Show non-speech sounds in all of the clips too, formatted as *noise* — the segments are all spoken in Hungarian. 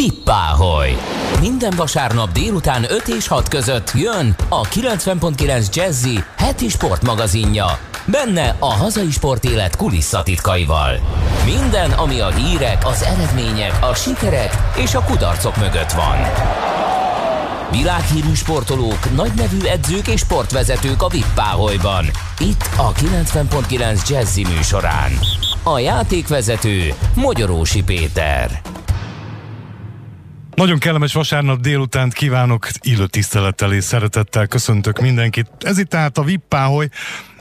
Vippáholy! Minden vasárnap délután 5 és 6 között jön a 90.9 Jazzy heti sportmagazinja. Benne a hazai sportélet kulisszatitkaival. Minden, ami a hírek, az eredmények, a sikerek és a kudarcok mögött van. Világhírű sportolók, nagynevű edzők és sportvezetők a Vippáholyban. Itt a 90.9 Jazzy műsorán. A játékvezető Magyarósi Péter. Nagyon kellemes vasárnap délutánt kívánok, illő tisztelettel és szeretettel köszöntök mindenkit. Ez itt tehát a Vippáholy,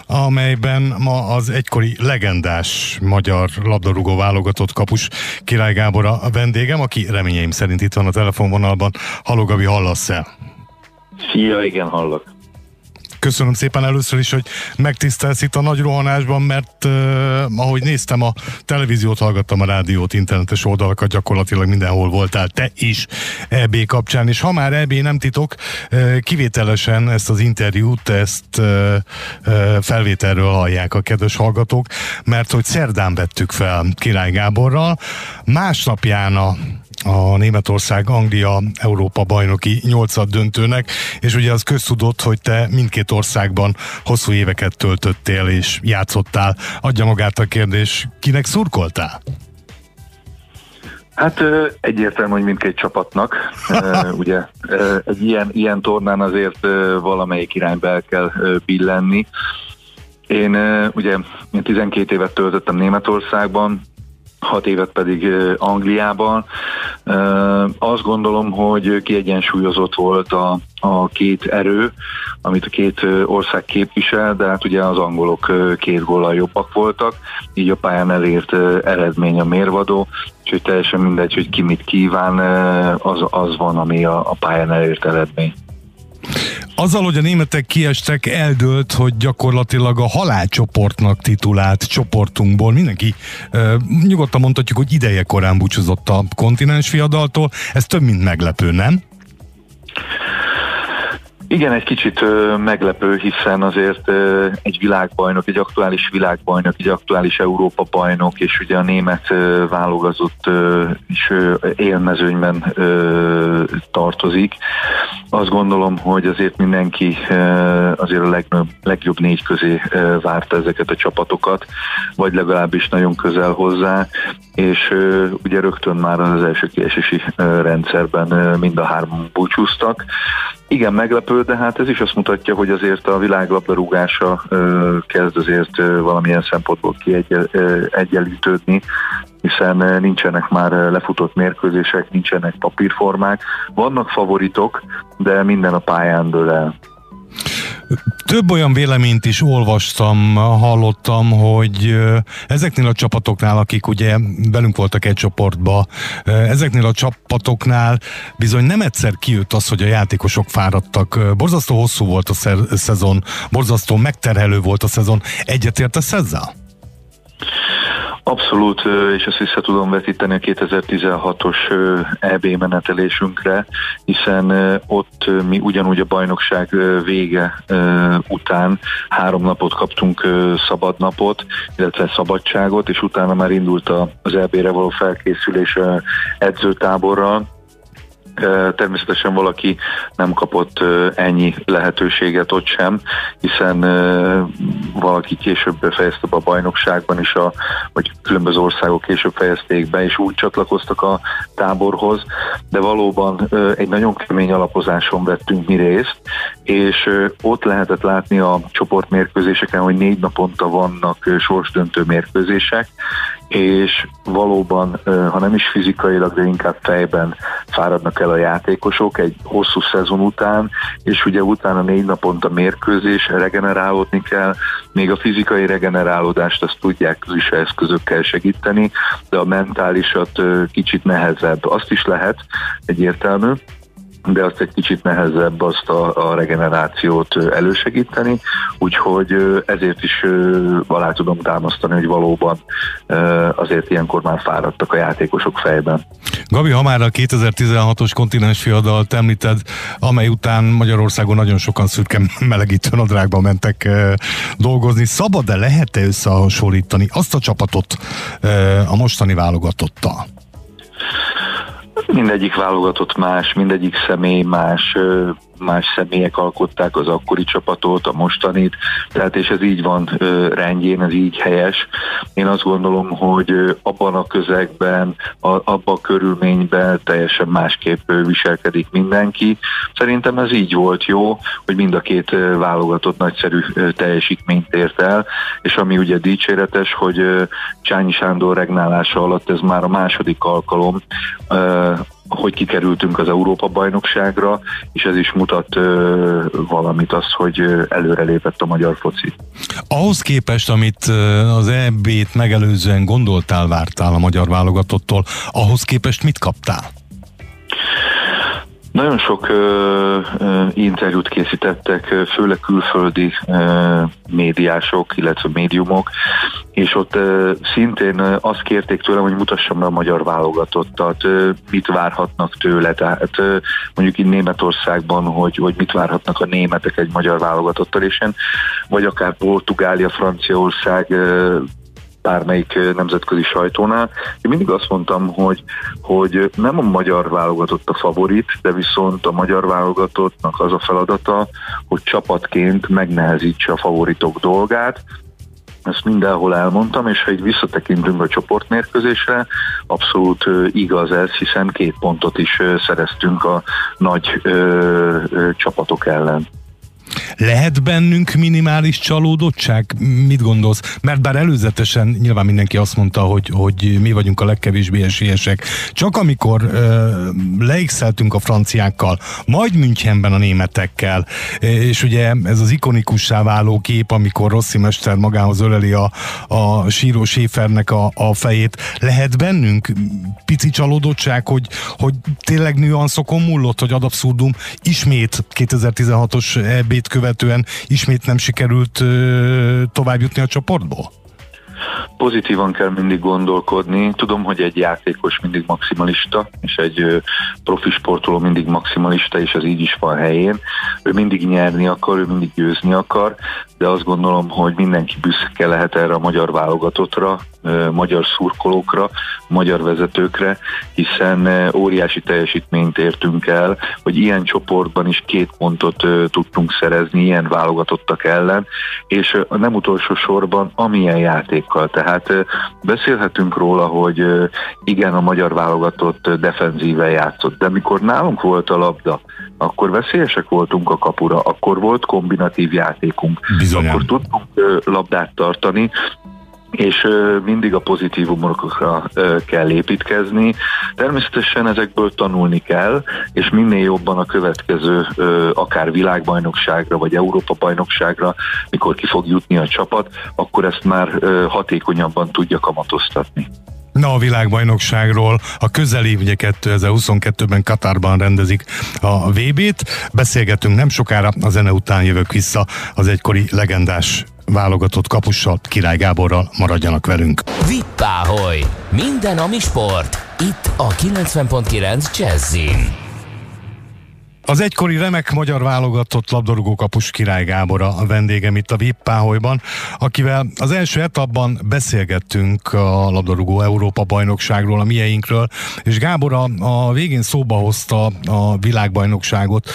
amelyben ma az egykori legendás magyar labdarúgó válogatott kapus Király Gábor a vendégem, aki reményeim szerint itt van a telefonvonalban. Halló Gabi, hallasz el? Szia, igen, hallok. Köszönöm szépen először is, hogy megtisztelsz itt a nagy rohanásban, mert uh, ahogy néztem a televíziót, hallgattam a rádiót, internetes oldalakat, gyakorlatilag mindenhol voltál te is EB kapcsán, és ha már EB nem titok, uh, kivételesen ezt az interjút, ezt uh, uh, felvételről hallják a kedves hallgatók, mert hogy szerdán vettük fel Király Gáborral, másnapján a a Németország-Anglia Európa bajnoki nyolcad döntőnek, és ugye az köztudott, hogy te mindkét országban hosszú éveket töltöttél és játszottál. Adja magát a kérdés, kinek szurkoltál? Hát egyértelmű, hogy mindkét csapatnak. *laughs* Ugye egy ilyen, ilyen tornán azért valamelyik irányba el kell billenni. Én ugye én 12 évet töltöttem Németországban, hat évet pedig Angliában. Azt gondolom, hogy kiegyensúlyozott volt a, a két erő, amit a két ország képvisel, de hát ugye az angolok két góllal jobbak voltak, így a pályán elért eredmény a mérvadó, úgyhogy teljesen mindegy, hogy ki mit kíván, az, az van, ami a, a pályán elért eredmény. Azzal, hogy a németek kiestek, eldőlt, hogy gyakorlatilag a halálcsoportnak titulált csoportunkból mindenki uh, nyugodtan mondhatjuk, hogy ideje korán búcsúzott a kontinens fiadaltól. Ez több, mint meglepő, nem? Igen, egy kicsit ö, meglepő, hiszen azért ö, egy világbajnok, egy aktuális világbajnok, egy aktuális Európa bajnok, és ugye a német ö, válogatott ö, is ö, élmezőnyben ö, tartozik. Azt gondolom, hogy azért mindenki ö, azért a legnagyobb, legjobb négy közé ö, várta ezeket a csapatokat, vagy legalábbis nagyon közel hozzá, és ö, ugye rögtön már az első kiesési ö, rendszerben ö, mind a hárman búcsúztak. Igen, meglepő, de hát ez is azt mutatja, hogy azért a világ labdarúgása kezd azért valamilyen szempontból kiegyenlítődni, hiszen nincsenek már lefutott mérkőzések, nincsenek papírformák. Vannak favoritok, de minden a pályán dől el. Több olyan véleményt is olvastam, hallottam, hogy ezeknél a csapatoknál, akik ugye velünk voltak egy csoportba, ezeknél a csapatoknál bizony nem egyszer kijött az, hogy a játékosok fáradtak. Borzasztó hosszú volt a szezon, borzasztó megterhelő volt a szezon. Egyetértesz ezzel? Abszolút, és ezt vissza tudom vetíteni a 2016-os EB menetelésünkre, hiszen ott mi ugyanúgy a bajnokság vége után három napot kaptunk szabad napot, illetve szabadságot, és utána már indult az EB-re való felkészülés edzőtáborral, Természetesen valaki nem kapott ennyi lehetőséget ott sem, hiszen valaki később fejezte be a bajnokságban is, a, vagy különböző országok később fejezték be, és úgy csatlakoztak a táborhoz, de valóban egy nagyon kemény alapozáson vettünk mi részt, és ott lehetett látni a csoportmérkőzéseken, hogy négy naponta vannak sorsdöntő mérkőzések, és valóban, ha nem is fizikailag, de inkább fejben fáradnak el a játékosok egy hosszú szezon után, és ugye utána négy naponta mérkőzés, regenerálódni kell, még a fizikai regenerálódást azt tudják is eszközökkel segíteni, de a mentálisat kicsit nehezebb. Azt is lehet, egyértelmű, de azt egy kicsit nehezebb azt a, a regenerációt elősegíteni, úgyhogy ezért is alá tudom támasztani, hogy valóban azért ilyenkor már fáradtak a játékosok fejben. Gabi, ha már a 2016-os kontinens fiadalt említed, amely után Magyarországon nagyon sokan szürke *laughs* melegítő nadrágba mentek dolgozni, szabad-e, lehet-e összehasonlítani azt a csapatot a mostani válogatottal? Mindegyik válogatott más, mindegyik személy más, más személyek alkották az akkori csapatot, a mostanit, tehát és ez így van rendjén, ez így helyes. Én azt gondolom, hogy abban a közegben, a, abban a körülményben teljesen másképp viselkedik mindenki. Szerintem ez így volt jó, hogy mind a két válogatott nagyszerű teljesítményt ért el, és ami ugye dicséretes, hogy Csányi Sándor regnálása alatt ez már a második alkalom, hogy kikerültünk az Európa-bajnokságra, és ez is mutat ö, valamit az, hogy előrelépett a magyar foci. Ahhoz képest, amit az EB-t megelőzően gondoltál, vártál a magyar válogatottól, ahhoz képest mit kaptál? Nagyon sok ö, ö, interjút készítettek, főleg külföldi ö, médiások, illetve médiumok, és ott ö, szintén azt kérték tőlem, hogy mutassam be a magyar válogatottat, ö, mit várhatnak tőle, tehát ö, mondjuk itt Németországban, hogy, hogy mit várhatnak a németek egy magyar válogatottal, és én, vagy akár Portugália, Franciaország ö, bármelyik nemzetközi sajtónál. Én mindig azt mondtam, hogy, hogy nem a magyar válogatott a favorit, de viszont a magyar válogatottnak az a feladata, hogy csapatként megnehezítse a favoritok dolgát, ezt mindenhol elmondtam, és ha így visszatekintünk a csoportmérkőzésre, abszolút igaz ez, hiszen két pontot is szereztünk a nagy ö, ö, csapatok ellen. Lehet bennünk minimális csalódottság? Mit gondolsz? Mert bár előzetesen nyilván mindenki azt mondta, hogy, hogy mi vagyunk a legkevésbé esélyesek. Csak amikor ö, leixeltünk a franciákkal, majd Münchenben a németekkel, és ugye ez az ikonikussá váló kép, amikor Rossi mester magához öleli a, a síró Schäfernek a, a fejét, lehet bennünk pici csalódottság, hogy, hogy tényleg nüanszokon múlott, hogy ad abszurdum ismét 2016-os EB eredményét követően ismét nem sikerült tovább jutni a csoportból? Pozitívan kell mindig gondolkodni. Tudom, hogy egy játékos mindig maximalista, és egy profi sportoló mindig maximalista, és az így is van helyén. Ő mindig nyerni akar, ő mindig győzni akar, de azt gondolom, hogy mindenki büszke lehet erre a magyar válogatottra, magyar szurkolókra, magyar vezetőkre, hiszen óriási teljesítményt értünk el, hogy ilyen csoportban is két pontot tudtunk szerezni, ilyen válogatottak ellen, és nem utolsó sorban amilyen játékkal. Tehát beszélhetünk róla, hogy igen, a magyar válogatott defenzíven játszott, de mikor nálunk volt a labda, akkor veszélyesek voltunk a kapura, akkor volt kombinatív játékunk, Bizonyán. akkor tudtunk labdát tartani, és mindig a pozitívumokra kell építkezni. Természetesen ezekből tanulni kell, és minél jobban a következő akár világbajnokságra, vagy Európa-bajnokságra, mikor ki fog jutni a csapat, akkor ezt már hatékonyabban tudja kamatoztatni. Na a világbajnokságról a közeli, ugye 2022-ben Katárban rendezik a VB-t. Beszélgetünk nem sokára, a zene után jövök vissza az egykori legendás válogatott kapussal, Király Gáborral maradjanak velünk. Vippáholy! Minden, ami sport! Itt a 90.9 Jazzin. Az egykori remek magyar válogatott labdarúgó kapus Király Gábor a vendégem itt a Vippáholyban, akivel az első etapban beszélgettünk a labdarúgó Európa bajnokságról, a mieinkről, és Gábor a, a végén szóba hozta a világbajnokságot.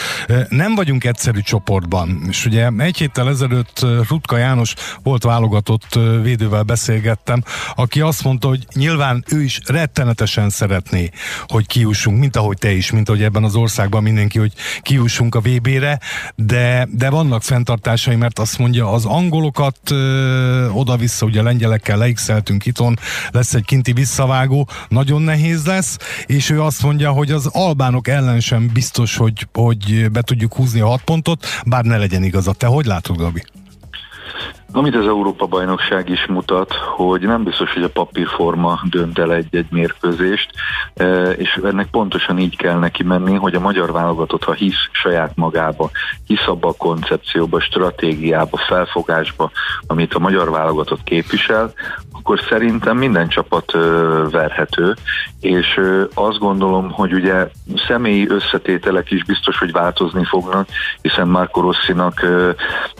Nem vagyunk egyszerű csoportban, és ugye egy héttel ezelőtt Rutka János volt válogatott védővel beszélgettem, aki azt mondta, hogy nyilván ő is rettenetesen szeretné, hogy kiussunk, mint ahogy te is, mint ahogy ebben az országban mindenki, hogy kiussunk a VB-re, de, de vannak fenntartásai, mert azt mondja, az angolokat ö, oda-vissza, ugye lengyelekkel leixeltünk itthon, lesz egy kinti visszavágó, nagyon nehéz lesz, és ő azt mondja, hogy az albánok ellen sem biztos, hogy, hogy be tudjuk húzni a hat pontot, bár ne legyen igaza. Te hogy látod, Gabi? Amit az Európa-bajnokság is mutat, hogy nem biztos, hogy a papírforma dönt el egy-egy mérkőzést, e, és ennek pontosan így kell neki menni, hogy a magyar válogatott, ha hisz saját magába, hisz abba a koncepcióba, stratégiába, felfogásba, amit a magyar válogatott képvisel, akkor szerintem minden csapat verhető, és azt gondolom, hogy ugye személyi összetételek is biztos, hogy változni fognak, hiszen Marco Rossinak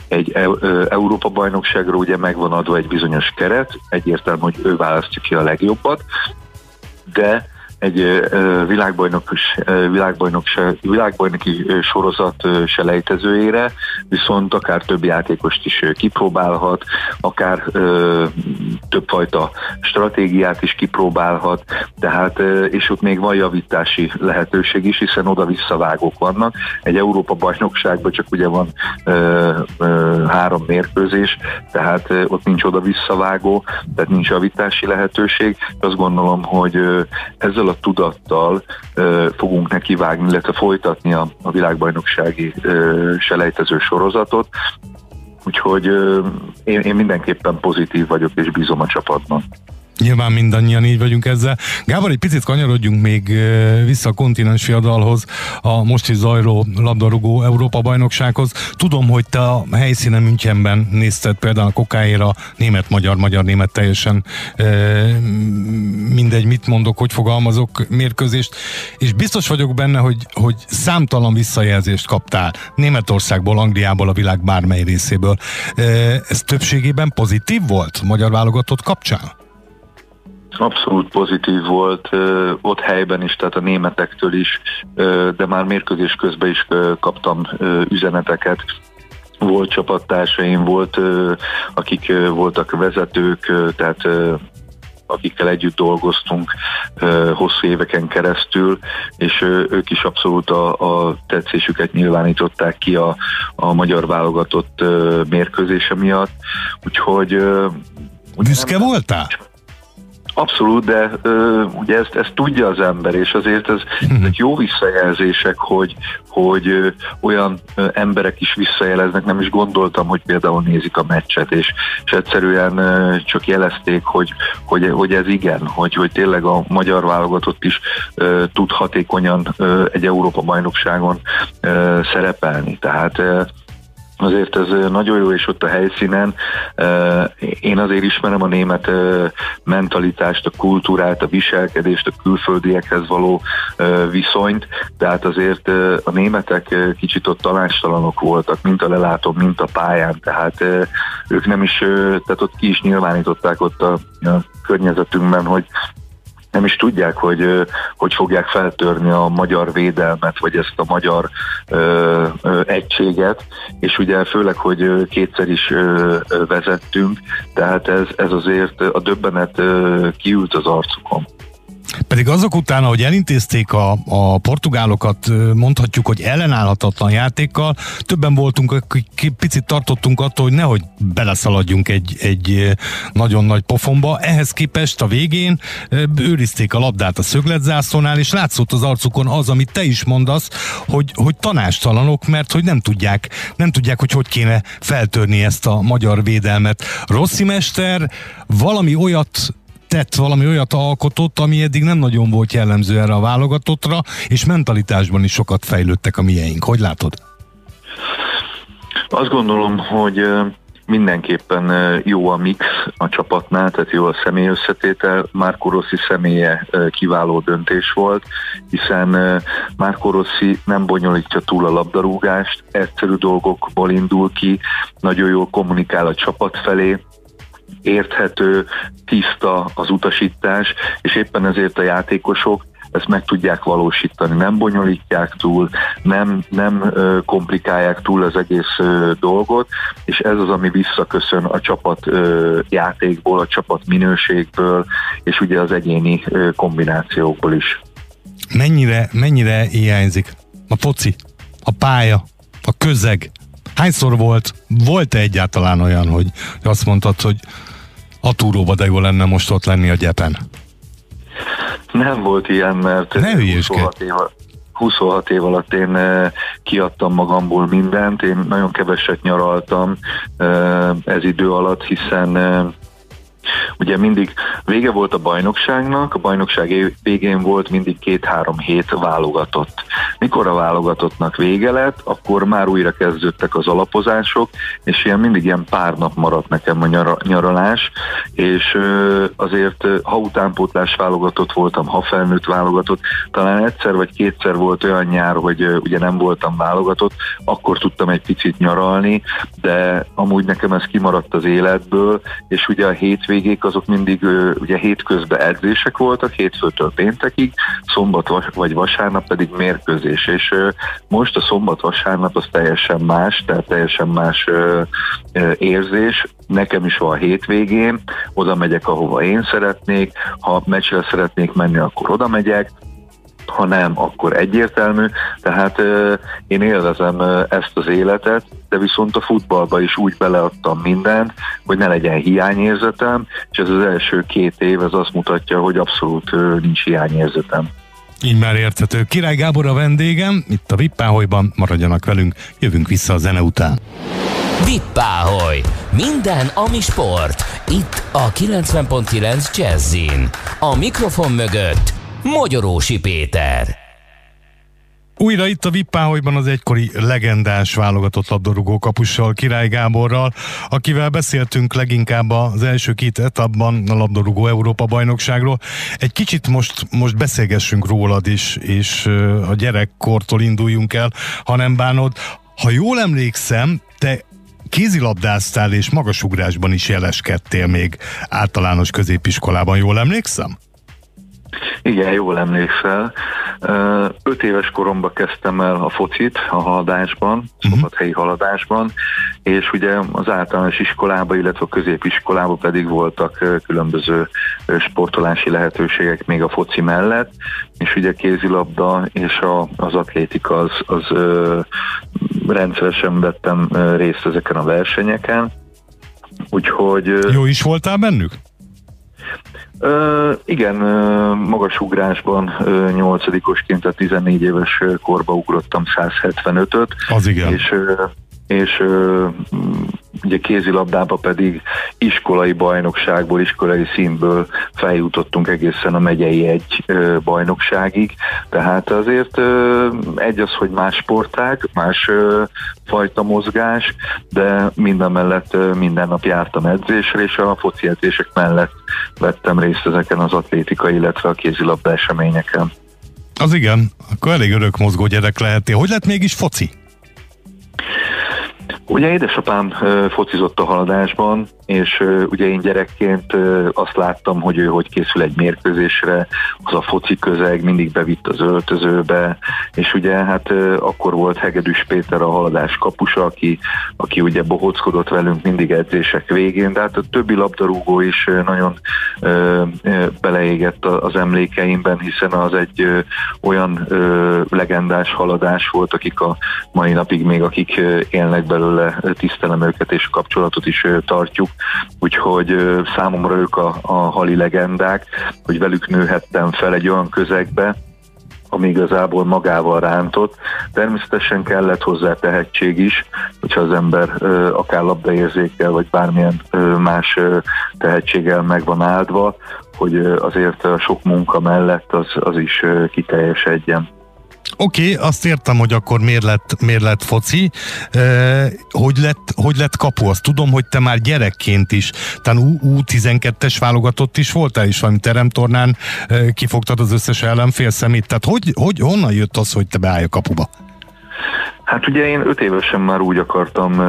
egy Európa bajnokságra ugye megvan adva egy bizonyos keret, egyértelmű, hogy ő választja ki a legjobbat, de egy világbajnok, világbajnok se, világbajnoki sorozat selejtezőjére, viszont akár több játékost is kipróbálhat, akár többfajta stratégiát is kipróbálhat, tehát és ott még van javítási lehetőség is, hiszen oda visszavágók vannak. Egy Európa bajnokságban csak ugye van három mérkőzés, tehát ott nincs oda visszavágó, tehát nincs javítási lehetőség. Azt gondolom, hogy ezzel a tudattal ö, fogunk neki vágni, illetve folytatni a, a világbajnoksági ö, selejtező sorozatot, Úgyhogy én, én mindenképpen pozitív vagyok, és bízom a csapatban. Nyilván mindannyian így vagyunk ezzel. Gábor, egy picit kanyarodjunk még vissza a kontinens fiadalhoz, a most is zajló labdarúgó Európa bajnoksághoz. Tudom, hogy te a helyszínen Münchenben nézted például a kokáéra német-magyar, magyar-német teljesen mindegy, mit mondok, hogy fogalmazok mérkőzést, és biztos vagyok benne, hogy, hogy számtalan visszajelzést kaptál Németországból, Angliából, a világ bármely részéből. Ez többségében pozitív volt magyar válogatott kapcsán? Abszolút pozitív volt, ott helyben is, tehát a németektől is, de már mérkőzés közben is kaptam üzeneteket. Volt csapattársaim, volt, akik voltak vezetők, tehát akikkel együtt dolgoztunk hosszú éveken keresztül, és ők is abszolút a, a tetszésüket nyilvánították ki a, a magyar válogatott mérkőzése miatt. Úgyhogy Büszke voltál? Abszolút, de ö, ugye ezt, ezt tudja az ember, és azért ez, mhm. ezek jó visszajelzések, hogy, hogy ö, olyan ö, emberek is visszajeleznek, nem is gondoltam, hogy például nézik a meccset, és, és egyszerűen ö, csak jelezték, hogy, hogy, hogy ez igen, hogy, hogy tényleg a magyar válogatott is ö, tud hatékonyan ö, egy Európa-bajnokságon ö, szerepelni. Tehát ö, Azért ez nagyon jó, és ott a helyszínen én azért ismerem a német mentalitást, a kultúrát, a viselkedést, a külföldiekhez való viszonyt, tehát azért a németek kicsit ott tanástalanok voltak, mint a lelátó, mint a pályán, tehát ők nem is, tehát ott ki is nyilvánították ott a, a környezetünkben, hogy nem is tudják, hogy hogy fogják feltörni a magyar védelmet, vagy ezt a magyar ö, ö, egységet, és ugye főleg, hogy kétszer is ö, vezettünk, tehát ez, ez azért a döbbenet kiült az arcukon. Pedig azok után, hogy elintézték a, a portugálokat, mondhatjuk, hogy ellenállhatatlan játékkal, többen voltunk, akik picit tartottunk attól, hogy nehogy beleszaladjunk egy, egy nagyon nagy pofonba. Ehhez képest a végén őrizték a labdát a szögletzászlónál, és látszott az arcukon az, amit te is mondasz, hogy, hogy tanástalanok, mert hogy nem tudják, nem tudják, hogy hogy kéne feltörni ezt a magyar védelmet. Rossi mester valami olyat tett, valami olyat alkotott, ami eddig nem nagyon volt jellemző erre a válogatottra, és mentalitásban is sokat fejlődtek a mieink. Hogy látod? Azt gondolom, hogy mindenképpen jó a mix a csapatnál, tehát jó a személy összetétel. Márko Rossi személye kiváló döntés volt, hiszen Márko Rossi nem bonyolítja túl a labdarúgást, egyszerű dolgokból indul ki, nagyon jól kommunikál a csapat felé, érthető, tiszta az utasítás, és éppen ezért a játékosok ezt meg tudják valósítani, nem bonyolítják túl, nem, nem komplikálják túl az egész dolgot, és ez az, ami visszaköszön a csapat játékból, a csapat minőségből, és ugye az egyéni kombinációkból is. Mennyire, mennyire hiányzik a foci, a pálya, a közeg? Hányszor volt, volt-e egyáltalán olyan, hogy azt mondtad, hogy a túróba, de jó lenne most ott lenni a gyepen. Nem volt ilyen, mert ne 26 év, 26 év alatt én eh, kiadtam magamból mindent, én nagyon keveset nyaraltam eh, ez idő alatt, hiszen eh, Ugye mindig vége volt a bajnokságnak, a bajnokság végén volt mindig két-három hét válogatott. Mikor a válogatottnak vége lett, akkor már újra kezdődtek az alapozások, és ilyen mindig ilyen pár nap maradt nekem a nyaralás, és azért ha utánpótlás válogatott voltam, ha felnőtt válogatott, talán egyszer vagy kétszer volt olyan nyár, hogy ugye nem voltam válogatott, akkor tudtam egy picit nyaralni, de amúgy nekem ez kimaradt az életből, és ugye a hétvégén hétvégék azok mindig ugye hétközben edzések voltak, hétfőtől péntekig, szombat vagy vasárnap pedig mérkőzés, és most a szombat-vasárnap az teljesen más, tehát teljesen más érzés, nekem is van hétvégén, oda megyek, ahova én szeretnék, ha meccsre szeretnék menni, akkor oda megyek, ha nem, akkor egyértelmű. Tehát euh, én élvezem ezt az életet, de viszont a futballba is úgy beleadtam mindent, hogy ne legyen hiányérzetem, és ez az első két év ez azt mutatja, hogy abszolút euh, nincs hiányérzetem. Így már érthető. Király Gábor a vendégem, itt a Vippáholyban, maradjanak velünk, jövünk vissza a zene után. Vippáholy. Minden, ami sport. Itt a 90.9 Jazzin. A mikrofon mögött Magyarósi Péter. Újra itt a Vippáholyban az egykori legendás válogatott labdarúgó kapussal, Király Gáborral, akivel beszéltünk leginkább az első két etapban a labdarúgó Európa bajnokságról. Egy kicsit most, most beszélgessünk rólad is, és a gyerekkortól induljunk el, ha nem bánod. Ha jól emlékszem, te kézilabdáztál és magasugrásban is jeleskedtél még általános középiskolában, jól emlékszem? Igen, jól emlékszel. Öt éves koromban kezdtem el a focit a haladásban, uh-huh. szombathelyi haladásban, és ugye az általános iskolában, illetve a középiskolában pedig voltak különböző sportolási lehetőségek még a foci mellett, és ugye kézilabda és a, az atlétika az, az ö, rendszeresen vettem részt ezeken a versenyeken. Úgyhogy... Jó is voltál bennük? Uh, igen, uh, magas ugrásban uh, nyolcadikosként a 14 éves korba ugrottam 175-öt. Az igen. És, uh, és uh, ugye kézilabdába pedig iskolai bajnokságból, iskolai színből feljutottunk egészen a megyei egy bajnokságig, tehát azért egy az, hogy más sportág, más fajta mozgás, de minden mellett minden nap jártam edzésre, és a foci edzések mellett vettem részt ezeken az atlétika, illetve a kézilabda eseményeken. Az igen, akkor elég örök mozgó gyerek lehetél. Hogy lett mégis foci? Ugye édesapám focizott a haladásban, és ugye én gyerekként azt láttam, hogy ő hogy készül egy mérkőzésre, az a foci közeg mindig bevitt az öltözőbe, és ugye hát akkor volt Hegedűs Péter a haladás kapusa, aki, aki ugye bohockodott velünk mindig edzések végén, de hát a többi labdarúgó is nagyon beleégett az emlékeimben, hiszen az egy olyan legendás haladás volt, akik a mai napig még akik élnek belőle, tisztelem őket és kapcsolatot is tartjuk, úgyhogy számomra ők a, a hali legendák, hogy velük nőhettem fel egy olyan közegbe, ami igazából magával rántott. Természetesen kellett hozzá tehetség is, hogyha az ember akár labdaérzékkel, vagy bármilyen más tehetséggel meg van áldva, hogy azért a sok munka mellett az, az is kiteljesedjen. Oké, okay, azt értem, hogy akkor miért lett, miért lett foci. E, hogy, lett, hogy lett kapu? Azt tudom, hogy te már gyerekként is, talán U12-es válogatott is voltál, és valami teremtornán e, kifogtad az összes ellenfél szemét. Tehát hogy, hogy, honnan jött az, hogy te beállj a kapuba? Hát ugye én öt évesen már úgy akartam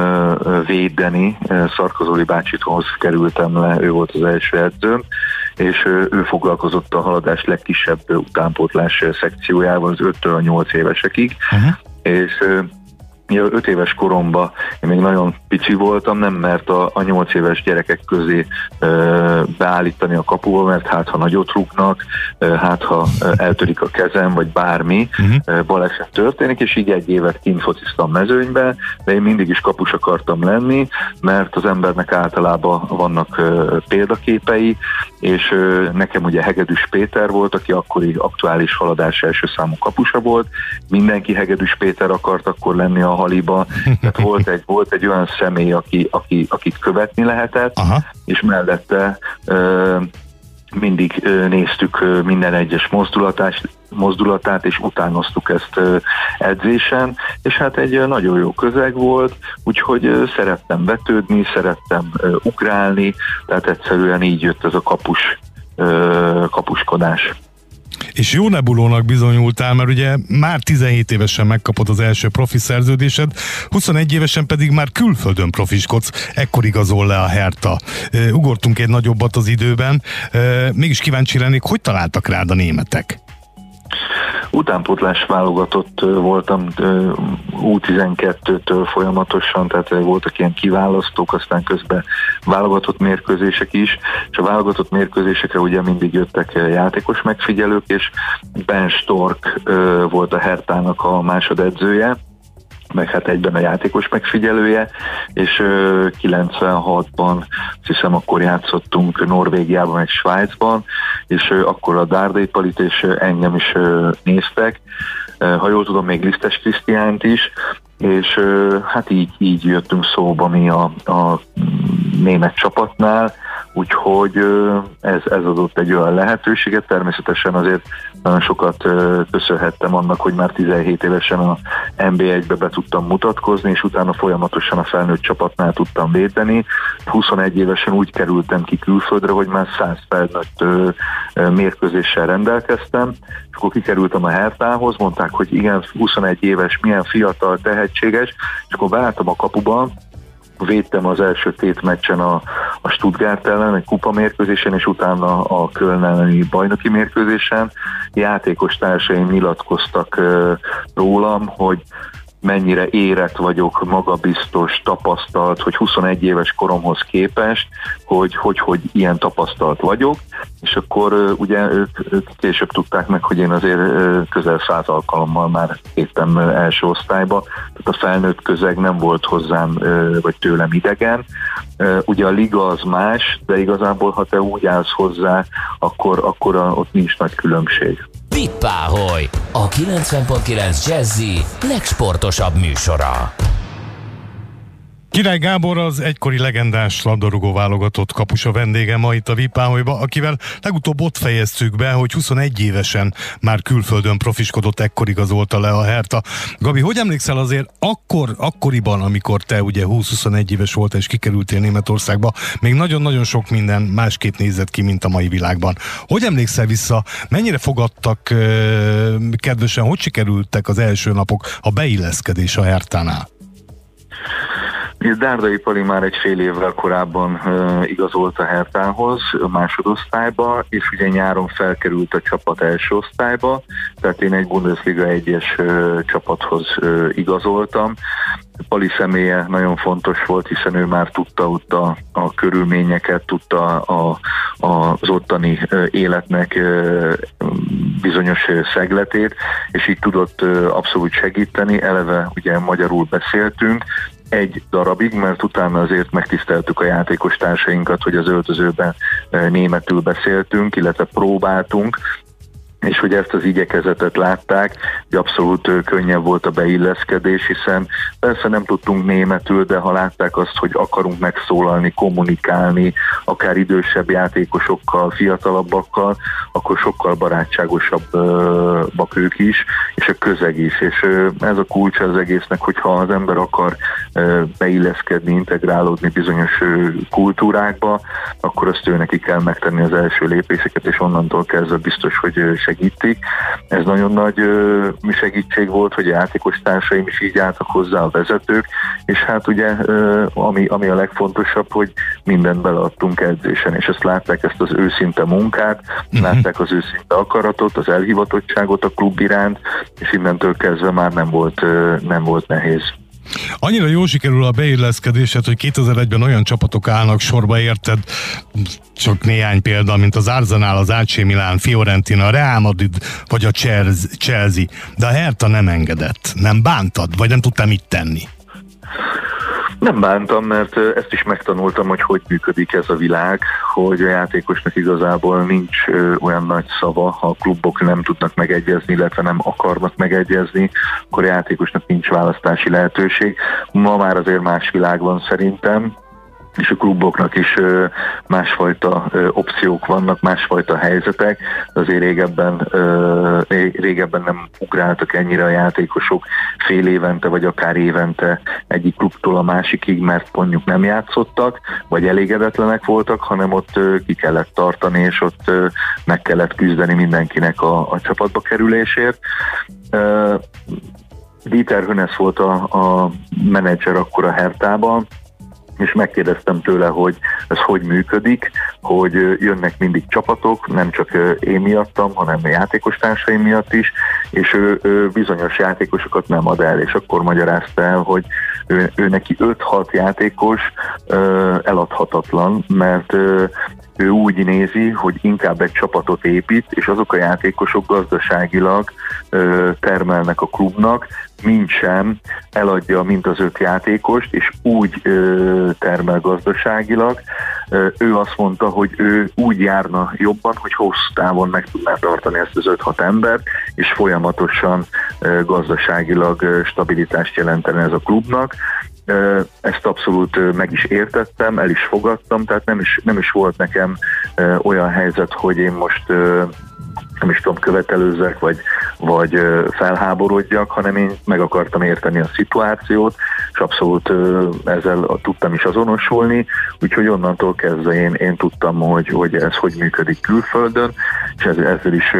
védeni, Szarkozoli bácsithoz kerültem le, ő volt az első edzőm, és ő foglalkozott a haladás legkisebb utánpótlás szekciójával az 5-től a 8 évesekig, uh-huh. és Ja, öt éves koromban én még nagyon pici voltam, nem mert a, a nyolc éves gyerekek közé ö, beállítani a kapuba, mert hát ha nagyot rúgnak, ö, hát ha ö, eltörik a kezem, vagy bármi, uh-huh. baleset történik, és így egy évet kint fociztam mezőnybe, de én mindig is kapus akartam lenni, mert az embernek általában vannak ö, példaképei, és ö, nekem ugye Hegedűs Péter volt, aki akkori aktuális haladás első számú kapusa volt, mindenki Hegedűs Péter akart akkor lenni a haliba, tehát volt egy, volt egy olyan személy, aki, aki, akit követni lehetett, Aha. és mellette ö, mindig ö, néztük ö, minden egyes mozdulatát, mozdulatát, és utánoztuk ezt ö, edzésen, és hát egy ö, nagyon jó közeg volt, úgyhogy ö, szerettem betődni, szerettem ö, ugrálni, tehát egyszerűen így jött ez a kapus, ö, kapuskodás. És jó nebulónak bizonyultál, mert ugye már 17 évesen megkapod az első profi szerződésed, 21 évesen pedig már külföldön profiskodsz, ekkor igazol le a Herta. Ugortunk egy nagyobbat az időben, mégis kíváncsi lennék, hogy találtak rád a németek? Utánpótlás válogatott voltam U12-től folyamatosan, tehát voltak ilyen kiválasztók, aztán közben válogatott mérkőzések is, és a válogatott mérkőzésekre ugye mindig jöttek játékos megfigyelők, és Ben Stork volt a Hertának a másodedzője, meg hát egyben a játékos megfigyelője, és 96-ban, azt hiszem akkor játszottunk Norvégiában, meg Svájcban, és akkor a Dárdai Palit és engem is néztek, ha jól tudom, még Lisztes Krisztiánt is, és hát így, így jöttünk szóba mi a, a német csapatnál, úgyhogy ez, ez adott egy olyan lehetőséget, természetesen azért nagyon sokat köszönhettem annak, hogy már 17 évesen a NB1-be be tudtam mutatkozni, és utána folyamatosan a felnőtt csapatnál tudtam védeni. 21 évesen úgy kerültem ki külföldre, hogy már 100 felnőtt mérkőzéssel rendelkeztem, és akkor kikerültem a Hertához, mondták, hogy igen, 21 éves, milyen fiatal, tehetséges, és akkor beálltam a kapuban, védtem az első tét meccsen a, a Stuttgart ellen, egy kupa mérkőzésen, és utána a Köln elleni bajnoki mérkőzésen. Játékos társaim nyilatkoztak rólam, hogy mennyire érett vagyok, magabiztos, tapasztalt, hogy 21 éves koromhoz képest, hogy hogy, hogy ilyen tapasztalt vagyok, és akkor ugye ők, ők később tudták meg, hogy én azért közel száz alkalommal már éppen első osztályba, tehát a felnőtt közeg nem volt hozzám vagy tőlem idegen. Ugye a liga az más, de igazából ha te úgy állsz hozzá, akkor, akkor a, ott nincs nagy különbség. Vippáholy, a 90.9 Jazzy legsportosabb műsora. Király Gábor az egykori legendás labdarúgó válogatott kapusa vendége ma itt a Vipáholyba, akivel legutóbb ott fejeztük be, hogy 21 évesen már külföldön profiskodott, ekkor igazolta le a Herta. Gabi, hogy emlékszel azért akkor, akkoriban, amikor te ugye 20-21 éves volt és kikerültél Németországba, még nagyon-nagyon sok minden másképp nézett ki, mint a mai világban. Hogy emlékszel vissza, mennyire fogadtak kedvesen, hogy sikerültek az első napok a beilleszkedés a Hertánál? Dárdai Pali már egy fél évvel korábban igazolt a Hertához a másodosztályba, és ugye nyáron felkerült a csapat első osztályba, tehát én egy Bundesliga egyes uh, csapathoz igazoltam. Pali személye nagyon fontos volt, hiszen ő már tudta ott a, a körülményeket, tudta a, a, az ottani életnek bizonyos szegletét, és így tudott abszolút segíteni. Eleve ugye magyarul beszéltünk, egy darabig, mert utána azért megtiszteltük a játékos társainkat, hogy az öltözőben németül beszéltünk, illetve próbáltunk, és hogy ezt az igyekezetet látták, hogy abszolút könnyebb volt a beilleszkedés, hiszen persze nem tudtunk németül, de ha látták azt, hogy akarunk megszólalni, kommunikálni, akár idősebb játékosokkal, fiatalabbakkal, akkor sokkal barátságosabbak ők is, és a közeg is, és ez a kulcs az egésznek, hogyha az ember akar beilleszkedni, integrálódni bizonyos kultúrákba, akkor azt ő neki kell megtenni az első lépéseket, és onnantól kezdve biztos, hogy segítik. Ez nagyon nagy segítség volt, hogy a játékos társaim is így álltak hozzá a vezetők, és hát ugye ami, ami a legfontosabb, hogy mindent beleadtunk edzésen, és ezt látták, ezt az őszinte munkát, uh-huh. látták az őszinte akaratot, az elhivatottságot a klub iránt, és innentől kezdve már nem volt, nem volt nehéz. Annyira jól sikerül a beilleszkedésed, hogy 2001-ben olyan csapatok állnak sorba, érted? Csak néhány példa, mint az Arsenal, az AC Milan, Fiorentina, Real Madrid vagy a Chelsea. De a Hertha nem engedett. Nem bántad? Vagy nem tudtam mit tenni? Nem bántam, mert ezt is megtanultam, hogy hogy működik ez a világ, hogy a játékosnak igazából nincs olyan nagy szava, ha a klubok nem tudnak megegyezni, illetve nem akarnak megegyezni, akkor a játékosnak nincs választási lehetőség. Ma már azért más világ van szerintem, és a kluboknak is másfajta opciók vannak, másfajta helyzetek, azért régebben, régebben nem ugráltak ennyire a játékosok fél évente, vagy akár évente egyik klubtól a másikig, mert mondjuk nem játszottak, vagy elégedetlenek voltak, hanem ott ki kellett tartani, és ott meg kellett küzdeni mindenkinek a, a csapatba kerülésért. Dieter Hönes volt a, a menedzser akkor a Hertában, és megkérdeztem tőle, hogy ez hogy működik, hogy jönnek mindig csapatok, nem csak én miattam, hanem a játékos miatt is, és ő, ő bizonyos játékosokat nem ad el, és akkor magyarázta el, hogy ő, ő neki 5-6 játékos eladhatatlan, mert ő úgy nézi, hogy inkább egy csapatot épít, és azok a játékosok gazdaságilag ö, termelnek a klubnak, mint sem eladja mint az öt játékost, és úgy ö, termel gazdaságilag. Ö, ő azt mondta, hogy ő úgy járna jobban, hogy hosszú távon meg tudná tartani ezt az 5-6 embert, és folyamatosan ö, gazdaságilag ö, stabilitást jelentene ez a klubnak ezt abszolút meg is értettem, el is fogadtam, tehát nem is, nem is volt nekem olyan helyzet, hogy én most nem is tudom, követelőzzek, vagy, vagy felháborodjak, hanem én meg akartam érteni a szituációt, és abszolút ezzel tudtam is azonosulni, úgyhogy onnantól kezdve én, én tudtam, hogy, hogy ez hogy működik külföldön, és ezzel is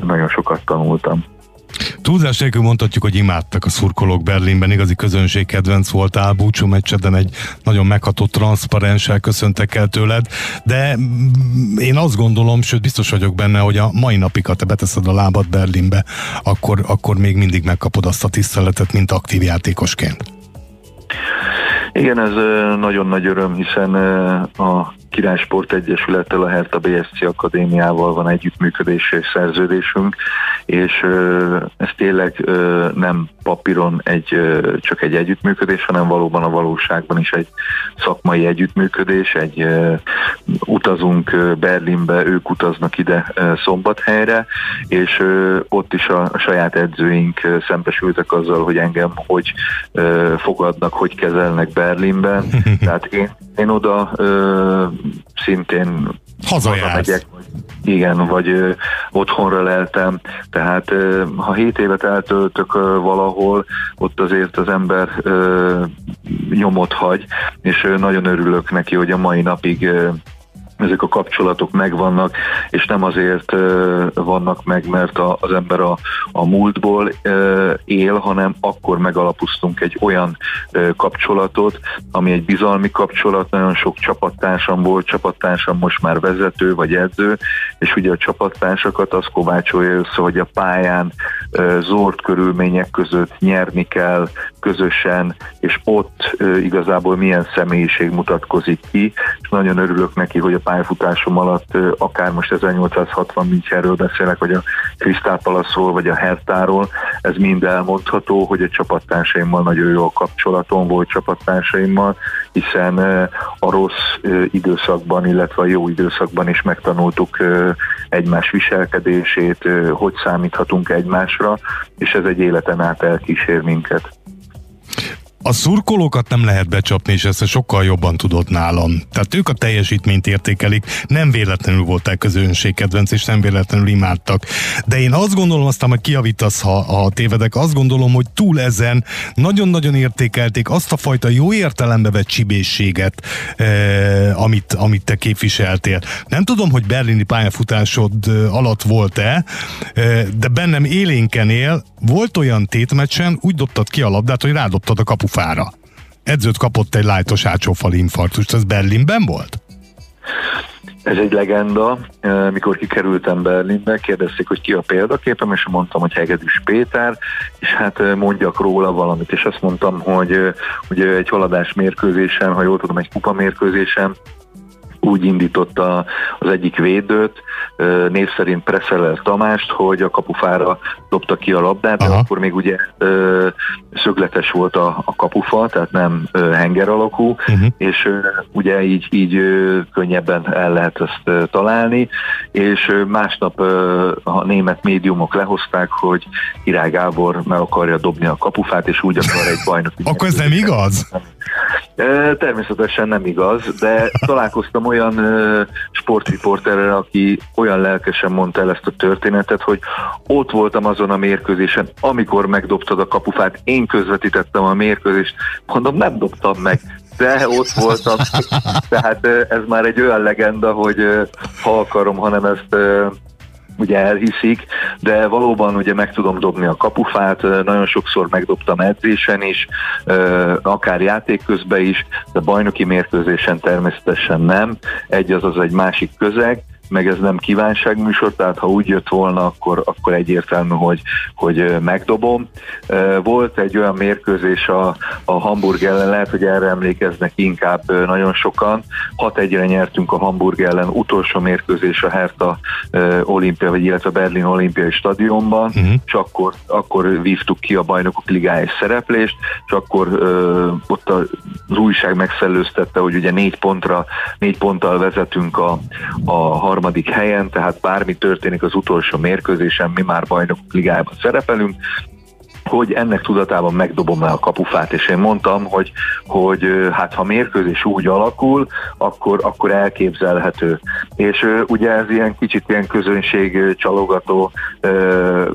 nagyon sokat tanultam. Túlzás nélkül mondhatjuk, hogy imádtak a szurkolók Berlinben, igazi közönség kedvenc voltál, búcsú meccseden egy nagyon megható transzparenssel köszöntek el tőled, de én azt gondolom, sőt biztos vagyok benne, hogy a mai napig, ha te beteszed a lábad Berlinbe, akkor, akkor még mindig megkapod azt a tiszteletet, mint aktív játékosként. Igen, ez nagyon nagy öröm, hiszen a Királysport Egyesülettel, a Herta BSC Akadémiával van együttműködés és szerződésünk, és ez tényleg nem papíron egy, csak egy együttműködés, hanem valóban a valóságban is egy szakmai együttműködés, egy utazunk Berlinbe, ők utaznak ide Szombathelyre, és ott is a, saját edzőink szembesültek azzal, hogy engem hogy fogadnak, hogy kezelnek Berlinben. *laughs* Tehát én, én oda szintén hazamegyek, igen, vagy ö, otthonra leltem, tehát ö, ha 7 évet eltöltök ö, valahol, ott azért az ember ö, nyomot hagy, és ö, nagyon örülök neki, hogy a mai napig ö, ezek a kapcsolatok megvannak, és nem azért vannak meg, mert az ember a, a múltból él, hanem akkor megalapoztunk egy olyan kapcsolatot, ami egy bizalmi kapcsolat, nagyon sok csapattársam volt, csapattársam most már vezető vagy edző, és ugye a csapattársakat az kovácsolja össze, hogy a pályán zord körülmények között nyerni kell közösen, és ott igazából milyen személyiség mutatkozik ki, és nagyon örülök neki, hogy a pályafutásom alatt, akár most 1860 Münchenről beszélek, vagy a Krisztál Palaszról, vagy a Hertáról, ez mind elmondható, hogy a csapattársaimmal nagyon jó a kapcsolatom volt csapattársaimmal, hiszen a rossz időszakban, illetve a jó időszakban is megtanultuk egymás viselkedését, hogy számíthatunk egymásra, és ez egy életen át elkísér minket a szurkolókat nem lehet becsapni, és ezt sokkal jobban tudod nálam. Tehát ők a teljesítményt értékelik, nem véletlenül voltak közönség kedvenc, és nem véletlenül imádtak. De én azt gondolom, aztán hogy kiavítasz, ha, ha tévedek, azt gondolom, hogy túl ezen nagyon-nagyon értékelték azt a fajta jó értelembe vett csibészséget, eh, amit, amit te képviseltél. Nem tudom, hogy berlini pályafutásod eh, alatt volt-e, eh, de bennem élénken él, volt olyan tétmeccsen, úgy dobtad ki a labdát, hogy rádobtad a kapu fára. Edzőt kapott egy lájtos átsófali infarktust, ez Berlinben volt? Ez egy legenda. Mikor kikerültem Berlinbe, kérdezték, hogy ki a példaképem, és mondtam, hogy Hegedűs Péter, és hát mondjak róla valamit, és azt mondtam, hogy ugye egy haladás mérkőzésen, ha jól tudom, egy kupa mérkőzésen, úgy indította az egyik védőt, név szerint Presseller Tamást, hogy a kapufára dobta ki a labdát, de akkor még ugye szögletes volt a, a kapufa, tehát nem henger alakú, uh-huh. és ugye így, így könnyebben el lehet ezt találni, és másnap a német médiumok lehozták, hogy Király Gábor meg akarja dobni a kapufát, és úgy akar egy bajnoki. *laughs* Akkor ez nem igaz? Természetesen nem igaz, de találkoztam olyan sportriporterrel, aki olyan lelkesen mondta el ezt a történetet, hogy ott voltam azon a mérkőzésen, amikor megdobtad a kapufát, én közvetítettem a mérkőzést, mondom, nem dobtam meg, de ott voltam. Tehát ez már egy olyan legenda, hogy ha akarom, hanem ezt ugye elhiszik, de valóban ugye meg tudom dobni a kapufát, nagyon sokszor megdobtam edzésen is, akár játék közben is, de bajnoki mérkőzésen természetesen nem, egy az az egy másik közeg, meg ez nem kívánságműsor, tehát ha úgy jött volna, akkor, akkor egyértelmű, hogy, hogy megdobom. Volt egy olyan mérkőzés a, a Hamburg ellen, lehet, hogy erre emlékeznek inkább nagyon sokan. 6-1-re nyertünk a Hamburg ellen, utolsó mérkőzés a Hertha olimpia, vagy illetve Berlin olimpiai stadionban, uh-huh. és akkor, akkor vívtuk ki a bajnokok ligája szereplést, és akkor ott az újság megszellőztette, hogy ugye négy pontra, négy ponttal vezetünk a, a harmadik helyen, tehát bármi történik az utolsó mérkőzésen, mi már bajnokok ligájában szerepelünk, hogy ennek tudatában megdobom le a kapufát, és én mondtam, hogy, hogy hát ha mérkőzés úgy alakul, akkor, akkor elképzelhető. És ugye ez ilyen kicsit ilyen közönség csalogató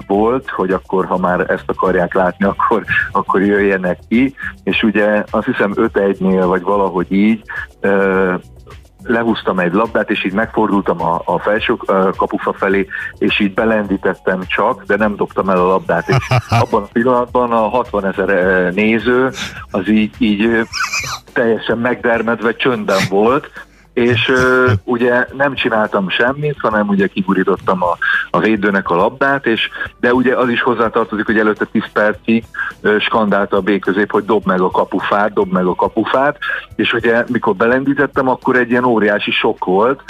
volt, hogy akkor, ha már ezt akarják látni, akkor, akkor jöjjenek ki, és ugye azt hiszem 5-1-nél, vagy valahogy így lehúztam egy labdát, és így megfordultam a, a felső kapufa felé, és így belendítettem csak, de nem dobtam el a labdát. És *laughs* abban a pillanatban a 60 ezer néző az így, így teljesen megdermedve csöndben volt, és uh, *laughs* ugye nem csináltam semmit, hanem ugye kigurítottam a, a védőnek a labdát, és de ugye az is hozzátartozik, hogy előtte 10 percig uh, skandálta a B közép, hogy dob meg a kapufát, dob meg a kapufát, és ugye mikor belendítettem, akkor egy ilyen óriási sok volt,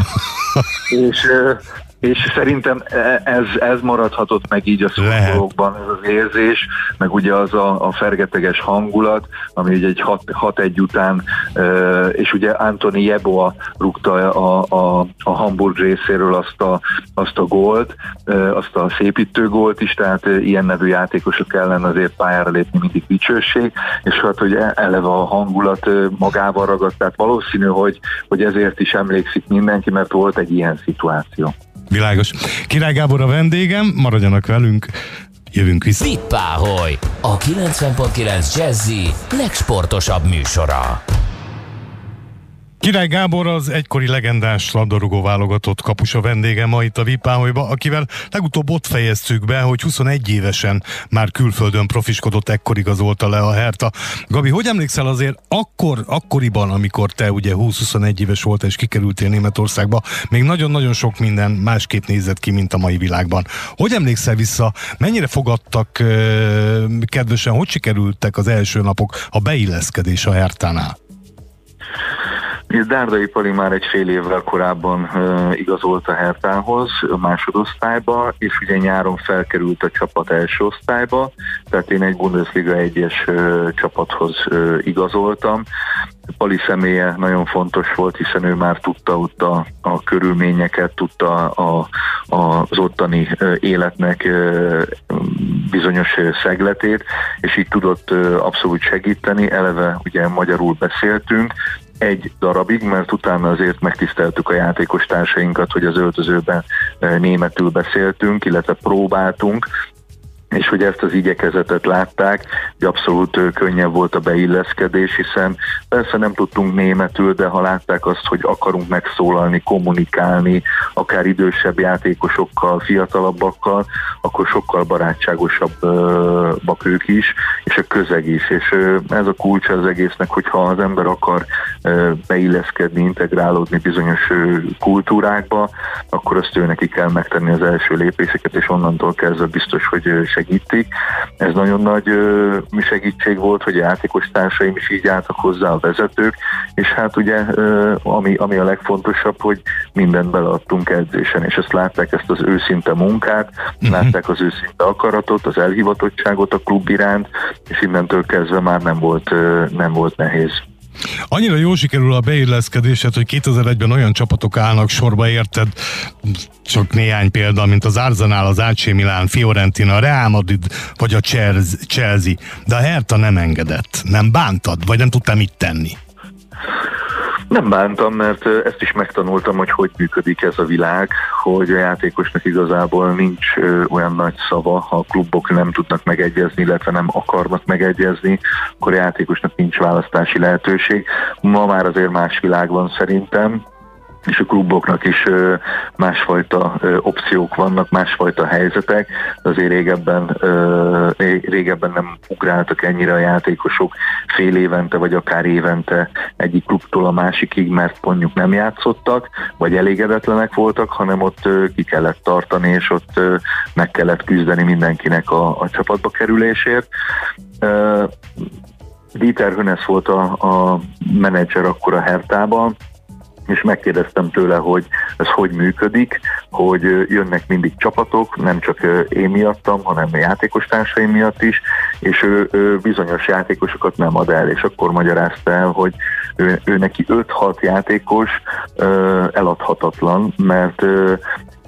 *laughs* és uh, és szerintem e, ez, ez maradhatott meg így a szurkolókban, ez az érzés, meg ugye az a, a fergeteges hangulat, ami ugye egy 6-1 után, e, és ugye Antoni Jeboa rúgta a, a, a Hamburg részéről azt a, azt a gólt, e, azt a szépítő gólt is, tehát ilyen nevű játékosok ellen azért pályára lépni mindig dicsőség, és hát hogy eleve a hangulat magával ragadt, tehát valószínű, hogy, hogy ezért is emlékszik mindenki, mert volt egy ilyen szituáció. Világos. Király Gábor a vendégem, maradjanak velünk, jövünk vissza. Vippáholy, a 90.9 Jazzy legsportosabb műsora. Király Gábor az egykori legendás labdarúgó válogatott kapusa vendége ma itt a Vipáholyba, akivel legutóbb ott fejeztük be, hogy 21 évesen már külföldön profiskodott, ekkor igazolta le a Herta. Gabi, hogy emlékszel azért akkor, akkoriban, amikor te ugye 20-21 éves volt és kikerültél Németországba, még nagyon-nagyon sok minden másképp nézett ki, mint a mai világban. Hogy emlékszel vissza, mennyire fogadtak kedvesen, hogy sikerültek az első napok a beilleszkedés a Hertánál? Dárdai Pali már egy fél évvel korábban uh, igazolt a Hertához a másodosztályba, és ugye nyáron felkerült a csapat első osztályba, tehát én egy Bundesliga egyes uh, csapathoz uh, igazoltam. Pali személye nagyon fontos volt, hiszen ő már tudta ott a, a körülményeket, tudta a, a, az ottani életnek bizonyos szegletét, és így tudott abszolút segíteni. Eleve ugye magyarul beszéltünk, egy darabig, mert utána azért megtiszteltük a játékos társainkat, hogy az öltözőben németül beszéltünk, illetve próbáltunk, és hogy ezt az igyekezetet látták, hogy abszolút könnyebb volt a beilleszkedés, hiszen persze nem tudtunk németül, de ha látták azt, hogy akarunk megszólalni, kommunikálni, akár idősebb játékosokkal, fiatalabbakkal, akkor sokkal barátságosabbak ők is, és a közeg is. És ez a kulcs az egésznek, hogyha az ember akar beilleszkedni, integrálódni bizonyos kultúrákba, akkor azt ő neki kell megtenni az első lépéseket, és onnantól kezdve biztos, hogy segítik. Ez nagyon nagy ö, segítség volt, hogy a játékos társaim is így álltak hozzá a vezetők, és hát ugye ö, ami, ami a legfontosabb, hogy mindent beleadtunk edzésen, és ezt látták, ezt az őszinte munkát, uh-huh. látták az őszinte akaratot, az elhivatottságot a klub iránt, és innentől kezdve már nem volt, ö, nem volt nehéz. Annyira jól sikerül a beilleszkedésed, hogy 2001-ben olyan csapatok állnak sorba, érted? Csak néhány példa, mint az Arsenal, az AC Milan, Fiorentina, a Real Madrid, vagy a Chelsea. De a Hertha nem engedett. Nem bántad, vagy nem tudtam mit tenni? Nem bántam, mert ezt is megtanultam, hogy hogy működik ez a világ, hogy a játékosnak igazából nincs olyan nagy szava, ha a klubok nem tudnak megegyezni, illetve nem akarnak megegyezni, akkor a játékosnak nincs választási lehetőség. Ma már azért más világ van szerintem, és a kluboknak is másfajta opciók vannak, másfajta helyzetek, azért régebben, régebben nem ugráltak ennyire a játékosok fél évente, vagy akár évente egyik klubtól a másikig, mert mondjuk nem játszottak, vagy elégedetlenek voltak, hanem ott ki kellett tartani, és ott meg kellett küzdeni mindenkinek a, a csapatba kerülésért. Dieter Hönes volt a, a menedzser akkor a Hertában, és megkérdeztem tőle, hogy ez hogy működik, hogy jönnek mindig csapatok, nem csak én miattam, hanem a játékos miatt is, és ő, ő bizonyos játékosokat nem ad el, és akkor magyarázta el, hogy ő, ő neki 5-6 játékos eladhatatlan, mert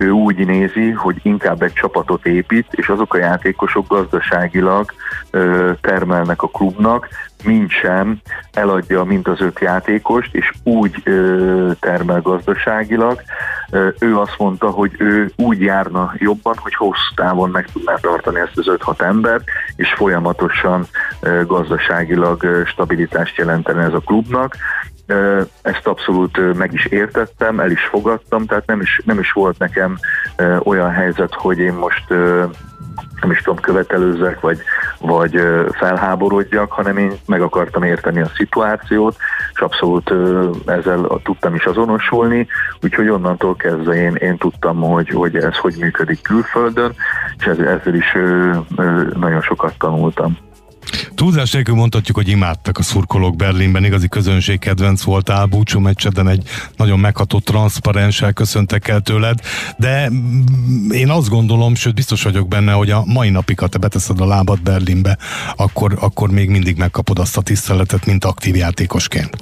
ő úgy nézi, hogy inkább egy csapatot épít, és azok a játékosok gazdaságilag ö, termelnek a klubnak, mint sem eladja mint az öt játékost, és úgy ö, termel gazdaságilag. Ö, ő azt mondta, hogy ő úgy járna jobban, hogy hosszú távon meg tudná tartani ezt az 5-6 embert, és folyamatosan ö, gazdaságilag ö, stabilitást jelentene ez a klubnak ezt abszolút meg is értettem, el is fogadtam, tehát nem is, nem is volt nekem olyan helyzet, hogy én most nem is tudom, követelőzzek, vagy, vagy felháborodjak, hanem én meg akartam érteni a szituációt, és abszolút ezzel tudtam is azonosulni, úgyhogy onnantól kezdve én, én tudtam, hogy, hogy ez hogy működik külföldön, és ezzel is nagyon sokat tanultam. Túlzás nélkül mondhatjuk, hogy imádtak a szurkolók Berlinben, igazi közönség kedvenc voltál, búcsú meccseden egy nagyon megható transzparenssel köszöntek el tőled, de én azt gondolom, sőt biztos vagyok benne, hogy a mai napig, ha te beteszed a lábad Berlinbe, akkor, akkor még mindig megkapod azt a tiszteletet, mint aktív játékosként.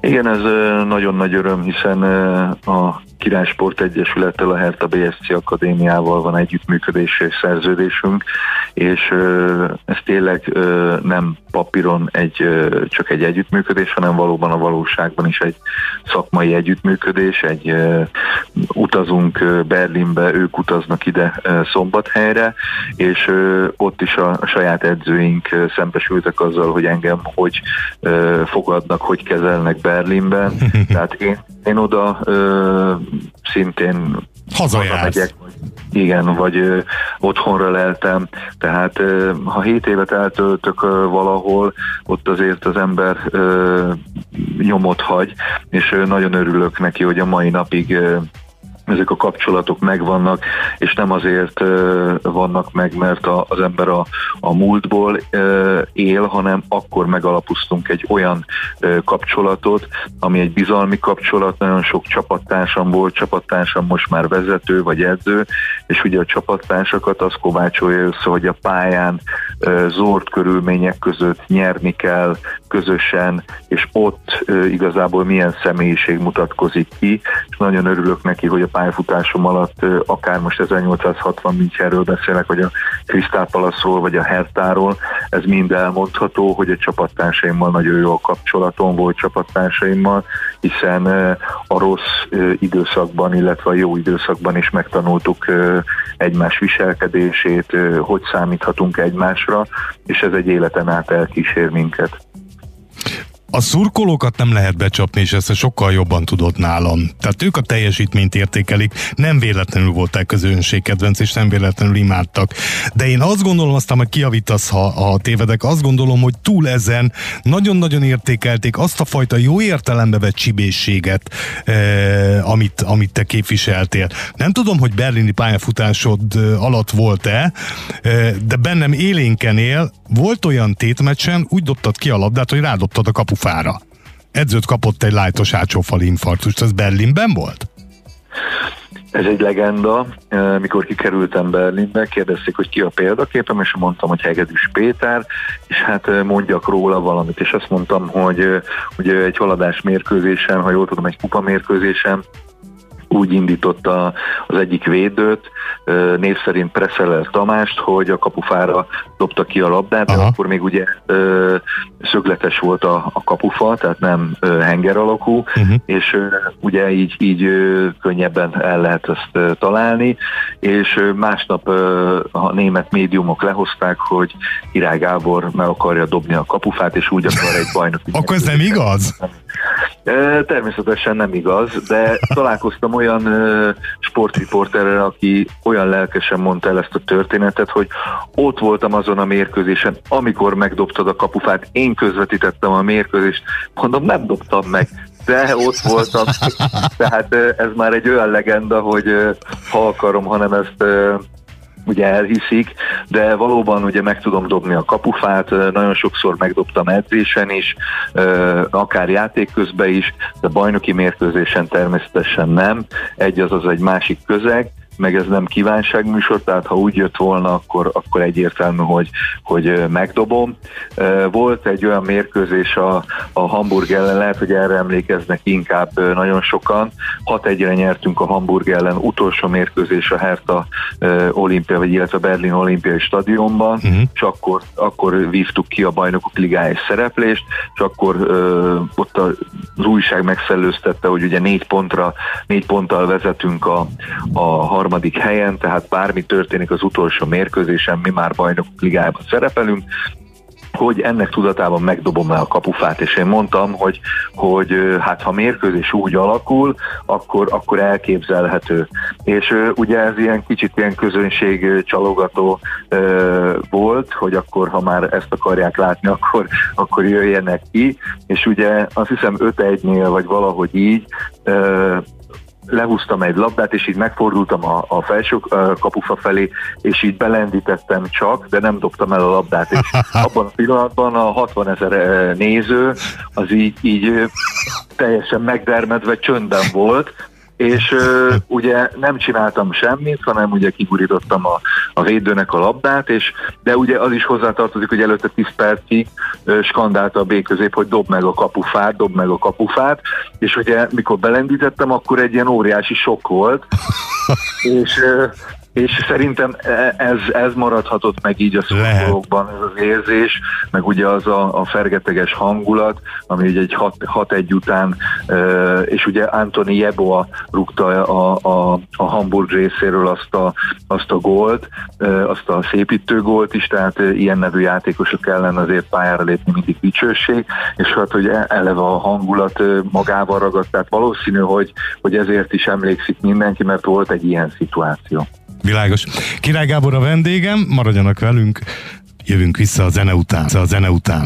Igen, ez nagyon nagy öröm, hiszen a Királysport Egyesülettel, a Herta BSC Akadémiával van együttműködés és szerződésünk, és ez tényleg nem papíron egy, csak egy együttműködés, hanem valóban a valóságban is egy szakmai együttműködés, egy utazunk Berlinbe, ők utaznak ide Szombathelyre, és ott is a saját edzőink szembesültek azzal, hogy engem hogy fogadnak, hogy kezelnek Berlinben. *laughs* Tehát én, én oda szintén hazamegyek, igen, vagy ö, otthonra leltem, tehát ö, ha hét évet eltöltök ö, valahol, ott azért az ember ö, nyomot hagy, és ö, nagyon örülök neki, hogy a mai napig ö, ezek a kapcsolatok megvannak, és nem azért vannak meg, mert az ember a, a múltból él, hanem akkor megalapoztunk egy olyan kapcsolatot, ami egy bizalmi kapcsolat, nagyon sok csapattársam volt, csapattársam most már vezető vagy edző, és ugye a csapattársakat az kovácsolja össze, hogy a pályán zord körülmények között nyerni kell közösen, és ott igazából milyen személyiség mutatkozik ki, és nagyon örülök neki, hogy a pályafutásom alatt, akár most 1860 Münchenről beszélek, vagy a Crystal Palace-ról, vagy a Hertáról, ez mind elmondható, hogy a csapattársaimmal nagyon jó a kapcsolatom volt csapattársaimmal, hiszen a rossz időszakban, illetve a jó időszakban is megtanultuk egymás viselkedését, hogy számíthatunk egymásra, és ez egy életen át elkísér minket a szurkolókat nem lehet becsapni, és ezt sokkal jobban tudod nálam. Tehát ők a teljesítményt értékelik, nem véletlenül voltál közönség kedvenc, és nem véletlenül imádtak. De én azt gondolom, aztán majd kiavítasz, ha, ha tévedek, azt gondolom, hogy túl ezen nagyon-nagyon értékelték azt a fajta jó értelembe vett csibészséget, eh, amit, amit te képviseltél. Nem tudom, hogy berlini pályafutásod eh, alatt volt-e, eh, de bennem élénken él, volt olyan tétmecsen, úgy dobtad ki a labdát, hogy rádobtad a kapufát fára. Edzőt kapott egy lájtos átsófali infarktust, ez Berlinben volt? Ez egy legenda. Mikor kikerültem Berlinbe, kérdezték, hogy ki a példaképem, és mondtam, hogy Hegedűs Péter, és hát mondjak róla valamit, és azt mondtam, hogy ugye egy haladás mérkőzésen, ha jól tudom, egy kupa mérkőzésen úgy indította az egyik védőt, név szerint Preszeller Tamást, hogy a kapufára dobta ki a labdát, Aha. de akkor még ugye szögletes volt a, a kapufa, tehát nem henger alakú, uh-huh. és ugye így, így könnyebben el lehet ezt találni, és másnap a német médiumok lehozták, hogy Király Gábor meg akarja dobni a kapufát, és úgy akar egy bajnok. *laughs* Akkor ez nem igaz? Természetesen nem igaz, de találkoztam olyan sportriporterrel, aki olyan lelkesen mondta el ezt a történetet, hogy ott voltam azon a mérkőzésen, amikor megdobtad a kapufát, én közvetítettem a mérkőzést, mondom, nem dobtam meg, de ott voltam. *laughs* Tehát ez már egy olyan legenda, hogy ha akarom, hanem ezt ugye elhiszik, de valóban ugye meg tudom dobni a kapufát, nagyon sokszor megdobtam edzésen is, akár játék közben is, de bajnoki mérkőzésen természetesen nem, egy az az egy másik közeg, meg ez nem kívánságműsor, tehát ha úgy jött volna, akkor, akkor egyértelmű, hogy, hogy megdobom. Volt egy olyan mérkőzés a, a Hamburg ellen, lehet, hogy erre emlékeznek inkább nagyon sokan. 6-1-re nyertünk a Hamburg ellen, utolsó mérkőzés a Hertha olimpia, vagy illetve a Berlin olimpiai stadionban, uh-huh. és akkor, akkor vívtuk ki a bajnokok ligája szereplést, és akkor ott az újság megszellőztette, hogy ugye négy pontra, négy ponttal vezetünk a, a harmadik helyen, tehát bármi történik az utolsó mérkőzésen, mi már bajnok ligájában szerepelünk, hogy ennek tudatában megdobom el a kapufát, és én mondtam, hogy, hogy hát ha mérkőzés úgy alakul, akkor, akkor elképzelhető. És ugye ez ilyen kicsit ilyen közönség csalogató volt, hogy akkor, ha már ezt akarják látni, *laughs* akkor, akkor jöjjenek ki, és ugye azt hiszem 5-1-nél, vagy valahogy így lehúztam egy labdát, és így megfordultam a, a felső kapufa felé, és így belendítettem csak, de nem dobtam el a labdát, és *laughs* abban a pillanatban a 60 ezer néző az így, így teljesen megdermedve csöndben volt, és ö, ugye nem csináltam semmit, hanem ugye kigurítottam a, a védőnek a labdát, és de ugye az is hozzátartozik, hogy előtte 10 percig ö, skandálta a B közép, hogy dob meg a kapufát, dob meg a kapufát, és ugye mikor belendítettem, akkor egy ilyen óriási sok volt, és ö, és szerintem e, ez, ez maradhatott meg így a szurkolókban, ez az érzés, meg ugye az a, a fergeteges hangulat, ami ugye egy 6-1 után, e, és ugye Antoni Jeboa rúgta a, a, a Hamburg részéről azt a, azt a gólt, e, azt a szépítő gólt is, tehát ilyen nevű játékosok ellen azért pályára lépni mindig dicsőség, és hát hogy eleve a hangulat magával ragadt, tehát valószínű, hogy, hogy ezért is emlékszik mindenki, mert volt egy ilyen szituáció. Világos. Király Gábor a vendégem, maradjanak velünk, jövünk vissza a zene után. A zene után.